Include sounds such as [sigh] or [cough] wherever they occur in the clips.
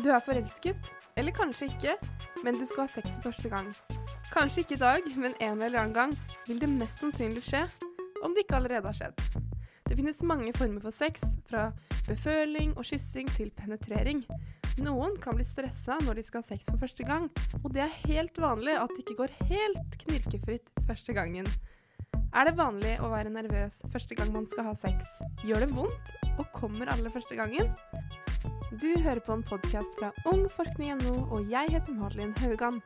Du er forelsket, eller kanskje ikke, men du skal ha sex for første gang. Kanskje ikke i dag, men en eller annen gang vil det mest sannsynlig skje, om det ikke allerede har skjedd. Det finnes mange former for sex, fra beføling og kyssing til penetrering. Noen kan bli stressa når de skal ha sex for første gang, og det er helt vanlig at det ikke går helt knirkefritt første gangen. Er det vanlig å være nervøs første gang man skal ha sex? Gjør det vondt, og kommer alle første gangen? Du hører på en podkast fra ungforskning.no, og jeg heter Malin Haugan.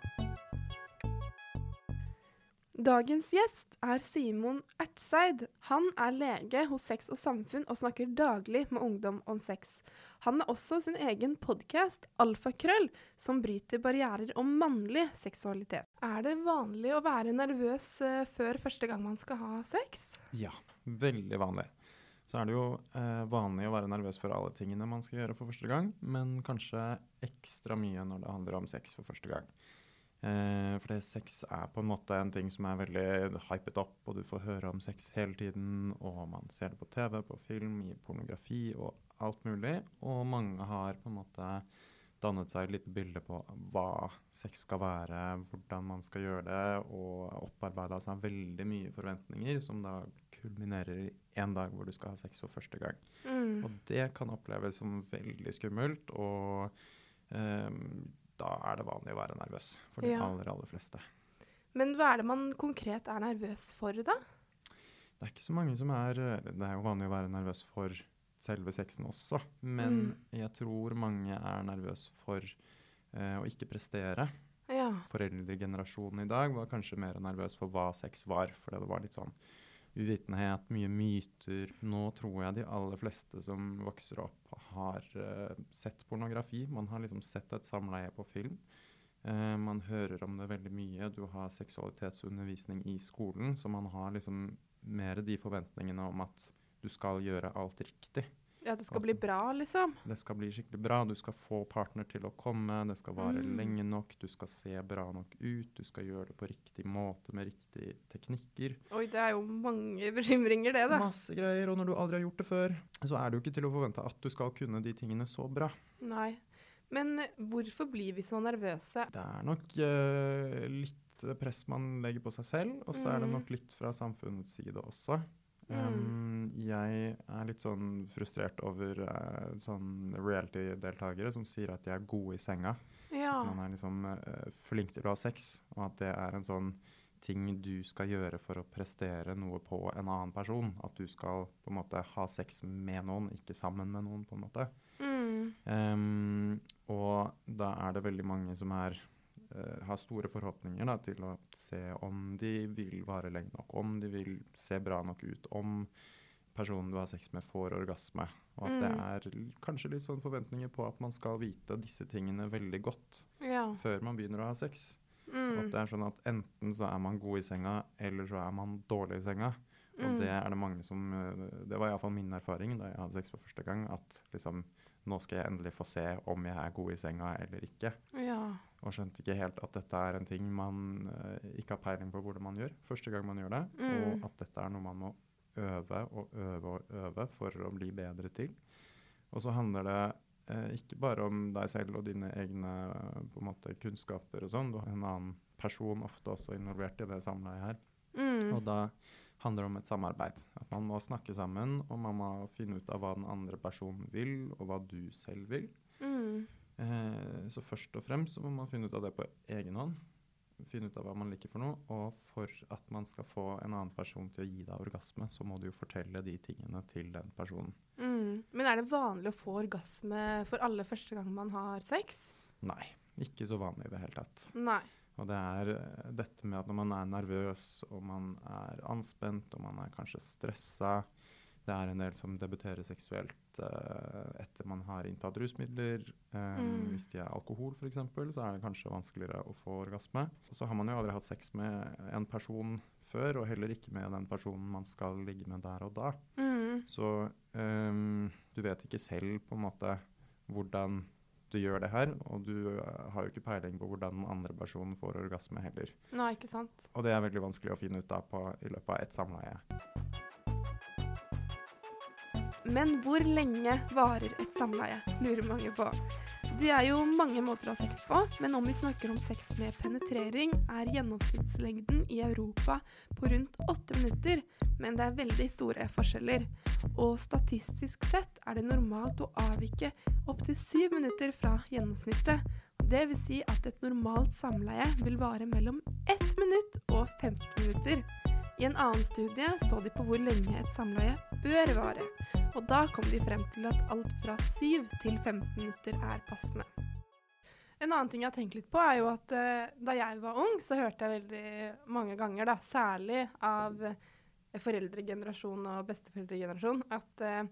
Dagens gjest er Simon Ertseid. Han er lege hos Sex og Samfunn og snakker daglig med ungdom om sex. Han har også sin egen podkast, Alfakrøll, som bryter barrierer om mannlig seksualitet. Er det vanlig å være nervøs uh, før første gang man skal ha sex? Ja, veldig vanlig så er det jo eh, vanlig å være nervøs for alle tingene man skal gjøre for første gang, men kanskje ekstra mye når det handler om sex for første gang. Eh, fordi sex er på en måte en ting som er veldig hypet opp, og du får høre om sex hele tiden, og man ser det på TV, på film, i pornografi og alt mulig. Og mange har på en måte dannet seg et lite bilde på hva sex skal være, hvordan man skal gjøre det, og opparbeida seg veldig mye forventninger som da kulminerer i en dag hvor du skal ha sex for første gang. Mm. Og det kan oppleves som veldig skummelt, og um, da er det vanlig å være nervøs for de ja. aller, aller fleste. Men hva er det man konkret er nervøs for, da? Det er ikke så mange som er Det er jo vanlig å være nervøs for selve sexen også, men mm. jeg tror mange er nervøse for eh, å ikke prestere. Ja. Foreldregenerasjonen i dag var kanskje mer nervøs for hva sex var, For det var litt sånn uvitenhet, mye myter. Nå tror jeg de aller fleste som vokser opp, har uh, sett pornografi. Man har liksom sett et samleie på film. Uh, man hører om det veldig mye. Du har seksualitetsundervisning i skolen, så man har liksom mer de forventningene om at du skal gjøre alt riktig. Ja, det skal bli bra, liksom? Det skal bli skikkelig bra. Du skal få partner til å komme, det skal vare mm. lenge nok, du skal se bra nok ut, du skal gjøre det på riktig måte med riktige teknikker. Oi, det er jo mange bekymringer, det, da. Masse greier. Og når du aldri har gjort det før, så er det jo ikke til å forvente at du skal kunne de tingene så bra. Nei. Men hvorfor blir vi så nervøse? Det er nok uh, litt press man legger på seg selv, og så mm. er det mm. nok litt fra samfunnets side også. Um, jeg er litt sånn frustrert over uh, sånn reality-deltakere som sier at de er gode i senga. Ja. Man er liksom uh, flink til å ha sex, og at det er en sånn ting du skal gjøre for å prestere noe på en annen person. At du skal på en måte ha sex med noen, ikke sammen med noen, på en måte. Mm. Um, og da er det veldig mange som er har store forhåpninger da, til å se om de vil vare lenge nok, om de vil se bra nok ut, om personen du har sex med, får orgasme. Og at mm. det er kanskje litt sånn forventninger på at man skal vite disse tingene veldig godt ja. før man begynner å ha sex. Mm. At det er sånn at enten så er man god i senga, eller så er man dårlig i senga. Og mm. det er det mange som eh, Det var iallfall min erfaring da jeg hadde sex for første gang. At liksom Nå skal jeg endelig få se om jeg er god i senga eller ikke. Og skjønte ikke helt at dette er en ting man uh, ikke har peiling på hvordan man gjør første gang man gjør det, mm. og at dette er noe man må øve og øve og øve for å bli bedre til. Og så handler det uh, ikke bare om deg selv og dine egne uh, måte, kunnskaper og sånn. Du har en annen person ofte også involvert i det samleiet her. Mm. Og da handler det om et samarbeid. At man må snakke sammen, og man må finne ut av hva den andre personen vil, og hva du selv vil. Mm. Eh, så først og fremst så må man finne ut av det på egen hånd. Finne ut av hva man liker for noe. Og for at man skal få en annen person til å gi deg orgasme, så må du jo fortelle de tingene til den personen. Mm. Men er det vanlig å få orgasme for alle første gang man har sex? Nei, ikke så vanlig i det hele tatt. Nei. Og det er uh, dette med at når man er nervøs, og man er anspent, og man er kanskje stressa, det er en del som debuterer seksuelt uh, etter man har inntatt rusmidler. Um, mm. Hvis de er alkohol, f.eks., så er det kanskje vanskeligere å få orgasme. Og så har man jo aldri hatt sex med en person før, og heller ikke med den personen man skal ligge med der og da. Mm. Så um, du vet ikke selv på en måte hvordan du gjør det her, og du uh, har jo ikke peiling på hvordan den andre personen får orgasme heller. Nei, ikke sant. Og det er veldig vanskelig å finne ut av på, i løpet av ett samleie. Men hvor lenge varer et samleie, lurer mange på. Det er jo mange måter å ha sex på, men om vi snakker om sex med penetrering, er gjennomsnittslengden i Europa på rundt åtte minutter, men det er veldig store forskjeller. Og statistisk sett er det normalt å avvike opptil syv minutter fra gjennomsnittet. Det vil si at et normalt samleie vil vare mellom ett minutt og 15 minutter. I en annen studie så de på hvor lenge et samleie bør vare, og da kom de frem til at alt fra 7 til 15 minutter er passende. En annen ting jeg har tenkt litt på, er jo at eh, da jeg var ung, så hørte jeg veldig mange ganger, da, særlig av eh, foreldregenerasjon og besteforeldregenerasjon, at eh,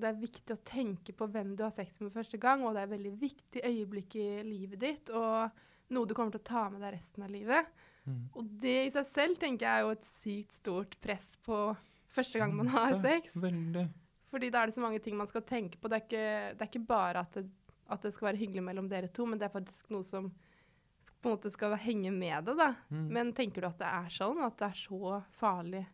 det er viktig å tenke på hvem du har sex med første gang, og det er et veldig viktig øyeblikk i livet ditt, og noe du kommer til å ta med deg resten av livet. Mm. Og det i seg selv tenker jeg er jo et sykt stort press på første gang man har sex. Veldig. Fordi da er det så mange ting man skal tenke på. Det er ikke, det er ikke bare at det, at det skal være hyggelig mellom dere to, men det er faktisk noe som på en måte skal henge med det. da. Mm. Men tenker du at det er sånn? At det er så farlig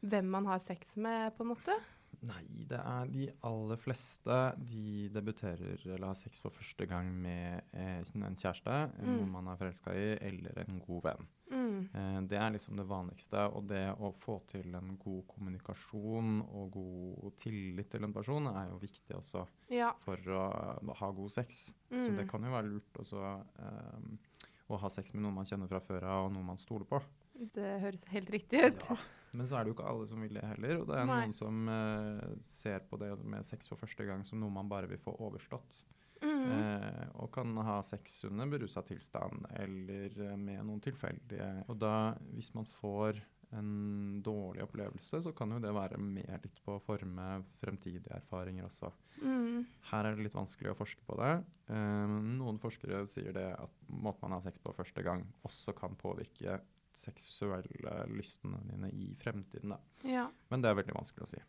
hvem man har sex med, på en måte? Nei, det er de aller fleste de debuterer eller har sex for første gang med eh, en kjæreste, Mm. noen man er forelska i, eller en god venn. Mm. Eh, det er liksom det vanligste. Og det å få til en god kommunikasjon og god tillit til en person er jo viktig også Ja. for å eh, ha god sex. Så Mm. det kan jo være lurt også eh, å ha sex med noen man kjenner fra før av, og noen man stoler på. Det høres helt riktig ut. Ja, men så er det jo ikke alle som vil det heller. Og det er Nei. noen som uh, ser på det med sex for første gang som noe man bare vil få overstått. Mm. Uh, og kan ha sex under berusa tilstand eller eh, med noen tilfeldige. Og da, hvis man får en dårlig opplevelse, så kan jo det være med litt på å forme fremtidige erfaringer også. Mm. Her er det litt vanskelig å forske på det. Um, noen forskere sier det at måten man har sex på første gang, også kan påvirke seksuelle lystene dine i fremtiden. Da. Ja. Men det er veldig vanskelig å si.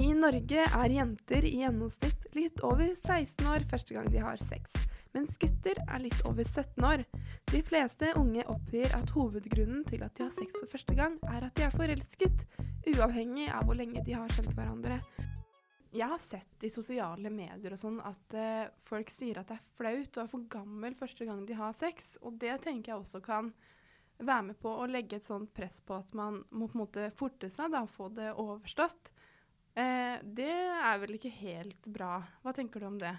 I Norge er jenter i gjennomsnitt litt over 16 år første gang de har sex, mens gutter er litt over 17 år. De fleste unge oppgir at hovedgrunnen til at de har sex for første gang, er at de er forelsket, uavhengig av hvor lenge de har kjent hverandre. Jeg har sett i sosiale medier og sånn at eh, folk sier at det er flaut og er for gammel første gang de har sex, og det tenker jeg også kan være med på å legge et sånt press på at man må på en måte forte seg da, og få det overstått. Eh, det er vel ikke helt bra. Hva tenker du om det?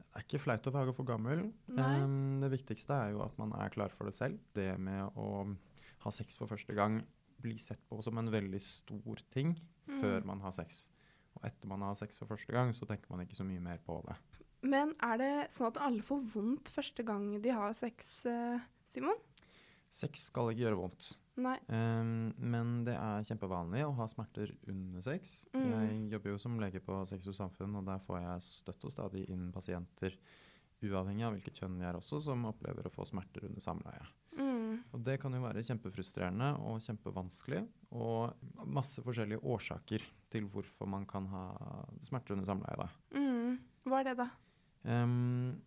Det er ikke flaut å være for gammel. Um, det viktigste er jo at man er klar for det selv. Det med å ha sex for første gang blir sett på som en veldig stor ting Mm. før man har sex. Og etter man har sex for første gang, så tenker man ikke så mye mer på det. Men er det sånn at alle får vondt første gang de har sex, eh, Simon? Sex skal ikke gjøre vondt. Nei. Um, men det er kjempevanlig å ha smerter under sex. Mm. Jeg jobber jo som lege på Sex og Samfunn, og der får jeg støtt og stadig inn pasienter, uavhengig av hvilket kjønn de er også, som opplever å få smerter under samleie. Mm. Og det kan jo være kjempefrustrerende og kjempevanskelig, og masse forskjellige årsaker til hvorfor man kan ha smerter under samleie. Mm. Hva er det, da? Um,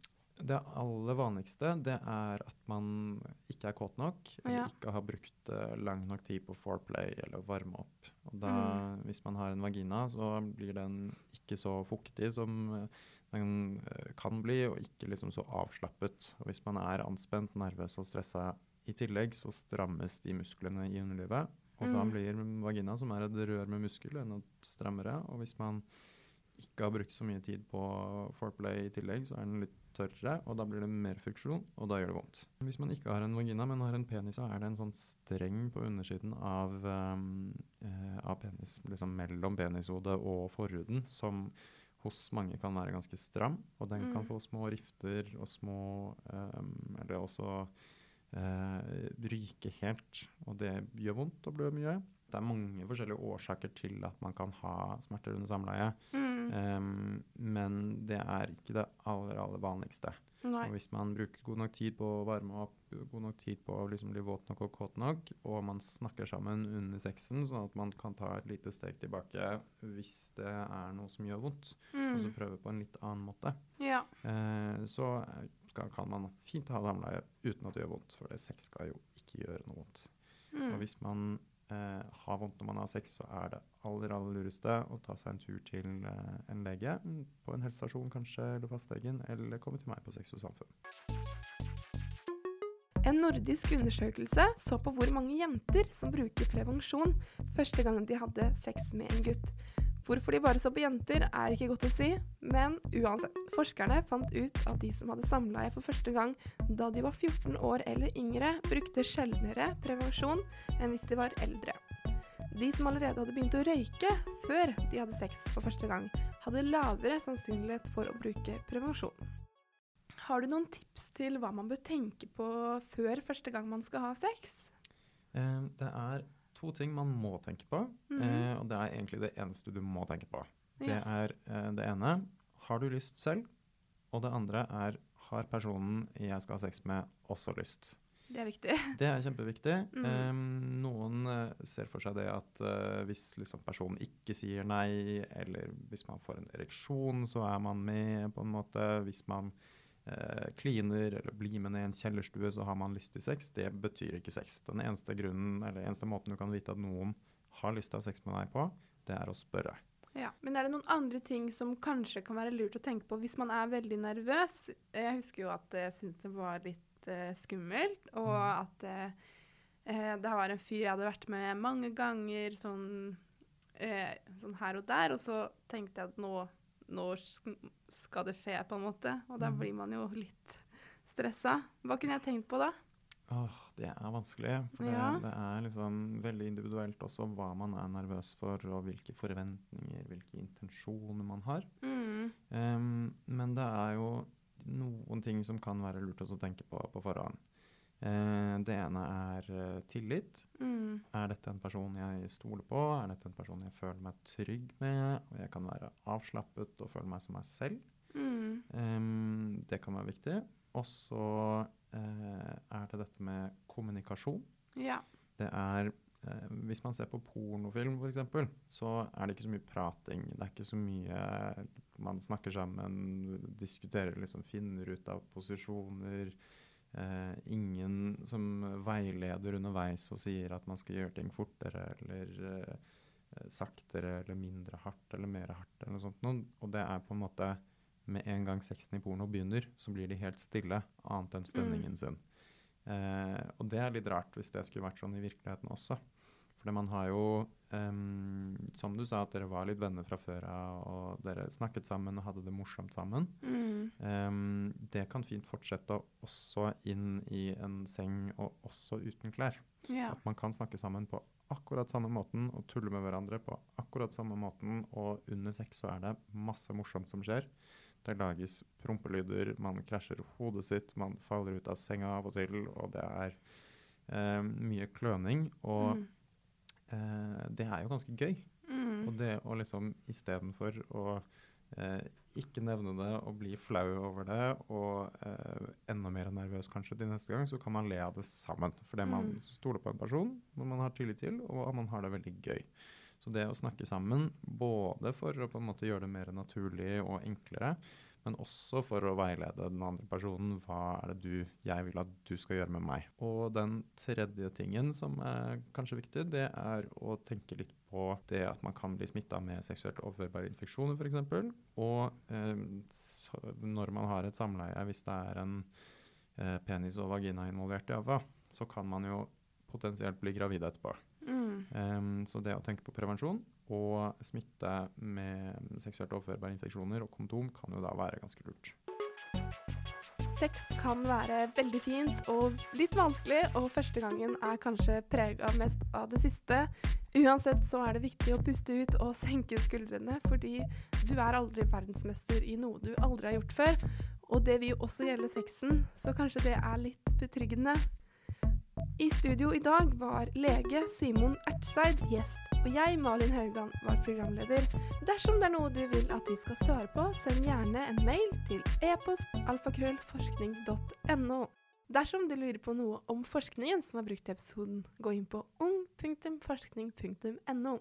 det aller vanligste det er at man ikke er kåt nok, eller Ja. ikke har brukt eh, lang nok tid på foreplay eller varme opp. Og da, Mm. hvis man har en vagina, så blir den ikke så fuktig som eh, den eh, kan bli, og ikke liksom så avslappet. Og hvis man er anspent, nervøs og stressa i tillegg, så strammes de musklene i underlivet. Og da Mm. blir vagina, som er et rør med muskel, enda strammere. Og hvis man ikke har brukt så mye tid på foreplay i tillegg, så er den litt tørrere, og da blir det mer friksjon, og da gjør det vondt. Hvis man ikke har en vagina, men har en penis, så er det en sånn streng på undersiden av, um, eh, av penis, liksom mellom penishodet og forhuden, som hos mange kan være ganske stram, og den kan Mm. få små rifter og små um, Eller også ryke helt, og det gjør vondt og blør mye. Det er mange forskjellige årsaker til at man kan ha smerter under samleie. Mm. Um, men det er ikke det aller, aller vanligste. Nei. Og hvis man bruker god nok tid på å varme opp, god nok tid på å liksom bli våt nok og kåt nok, og man snakker sammen under sexen, sånn at man kan ta et lite steg tilbake hvis det er noe som gjør vondt, og så Mm. prøve på en litt annen måte, Ja. uh, så skal, kan man fint ha samleie uten at det gjør vondt, for det sex skal jo ikke gjøre noe vondt. Og Mm. hvis man eh, har vondt når man har sex, så er det aller, aller lureste å ta seg en tur til eh, en lege. mm, På en helsestasjon kanskje, eller fastlegen, eller komme til meg på Sex og Samfunn. En nordisk undersøkelse så på hvor mange jenter som bruker prevensjon første gang de hadde sex med en gutt. Hvorfor de bare så på jenter, er ikke godt å si, men uansett. Forskerne fant ut at de som hadde samleie for første gang da de var 14 år eller yngre, brukte sjeldnere prevensjon enn hvis de var eldre. De som allerede hadde begynt å røyke før de hadde sex for første gang, hadde lavere sannsynlighet for å bruke prevensjon. Har du noen tips til hva man bør tenke på før første gang man skal ha sex? Eh, det er to ting man må tenke på, Mhm. eh, og det er egentlig det eneste du må tenke på. Det Ja. er eh, det ene har du lyst selv, og det andre er har personen jeg skal ha sex med, også lyst. Det er viktig. [laughs] Det er kjempeviktig. Mm. Em, noen eh, ser for seg det at eh, hvis liksom, personen ikke sier nei, eller hvis man får en ereksjon, så er man med, på en måte. Hvis man kliner eller blir med ned i en kjellerstue, så har man lyst til sex. Det betyr ikke sex. Den eneste grunnen, eller eneste måten du kan vite at noen har lyst til å ha sex med deg på, det er å spørre. Ja, Men er det noen andre ting som kanskje kan være lurt å tenke på hvis man er veldig nervøs? Jeg husker jo at jeg syntes det var litt uh, skummelt, og Mm. at eh, eh, det var en fyr jeg hadde vært med mange ganger, sånn, uh, sånn her og der, og så tenkte jeg at nå, nå skal det skje, på en måte. Og da Mhm. blir man jo litt stressa. Hva kunne jeg tenkt på da? Åh, det er vanskelig. For det, Ja. det er liksom veldig individuelt også hva man er nervøs for, og hvilke forventninger, hvilke intensjoner man har. Mm. Um, men det er jo noen ting som kan være lurt å tenke på på forhånd. Eh, det ene er eh, tillit. Mm. Er dette en person jeg stoler på? Er dette en person jeg føler meg trygg med? Og jeg kan være avslappet og føle meg som meg selv. Mm. Em, det kan være viktig. Og så eh, er det dette med kommunikasjon. Ja. Det er eh, Hvis man ser på pornofilm f.eks., så er det ikke så mye prating. Det er ikke så mye Man snakker sammen, diskuterer, liksom finner ut av posisjoner. Eh, ingen som veileder underveis og sier at man skal gjøre ting fortere eller eh, eh, saktere eller mindre hardt eller mer hardt eller noe sånt. noe. Og det er på en måte Med en gang sexen i porno begynner, så blir de helt stille, annet enn stønningen sin. Eh, og det er litt rart hvis det skulle vært sånn i virkeligheten også. For man har jo, em, som du sa, at dere var litt venner fra før av, og dere snakket sammen og hadde det morsomt sammen. Mm. Um, det kan fint fortsette også inn i en seng, og også uten klær. ja. At man kan snakke sammen på akkurat samme måten og tulle med hverandre på akkurat samme måten, og under sex så er det masse morsomt som skjer. Det lages prompelyder, man krasjer hodet sitt, man faller ut av senga av og til, og det er eh, mye kløning. Og Mm. Eh, det er jo ganske gøy. Mm. Og det å liksom istedenfor å eh, ikke nevne det og bli flau over det, og eh, enda mer nervøs kanskje til neste gang, så kan man le av det sammen. Fordi man Mm. stoler på en person når man har tillit til, og man har det veldig gøy. Så det å snakke sammen, både for å på en måte gjøre det mer naturlig og enklere, men også for å veilede den andre personen. Hva er det du, jeg vil at du skal gjøre med meg? Og den tredje tingen som er kanskje viktig, det er å tenke litt på det at man kan bli smitta med seksuelt overførbare infeksjoner f.eks. Og eh, når man har et samleie, hvis det er en eh, penis og vagina involvert i AVA, så kan man jo potensielt bli gravid etterpå. Mm. Um, så det å tenke på prevensjon og smitte med seksuelt overførbare infeksjoner og kondom kan jo da være ganske lurt. Sex kan være veldig fint og litt vanskelig, og første gangen er kanskje prega mest av det siste. Uansett så er det viktig å puste ut og senke skuldrene, fordi du er aldri verdensmester i noe du aldri har gjort før. Og det vil jo også gjelde sexen, så kanskje det er litt betryggende. I studio i dag var lege Simon Ertseid gjest, og jeg, Malin Haugan, var programleder. Dersom det er noe du vil at vi skal svare på, send gjerne en mail til e-post alfakrøllforskning.no. Dersom du lurer på noe om forskningen som er brukt i episoden, gå inn på ung.forskning.no.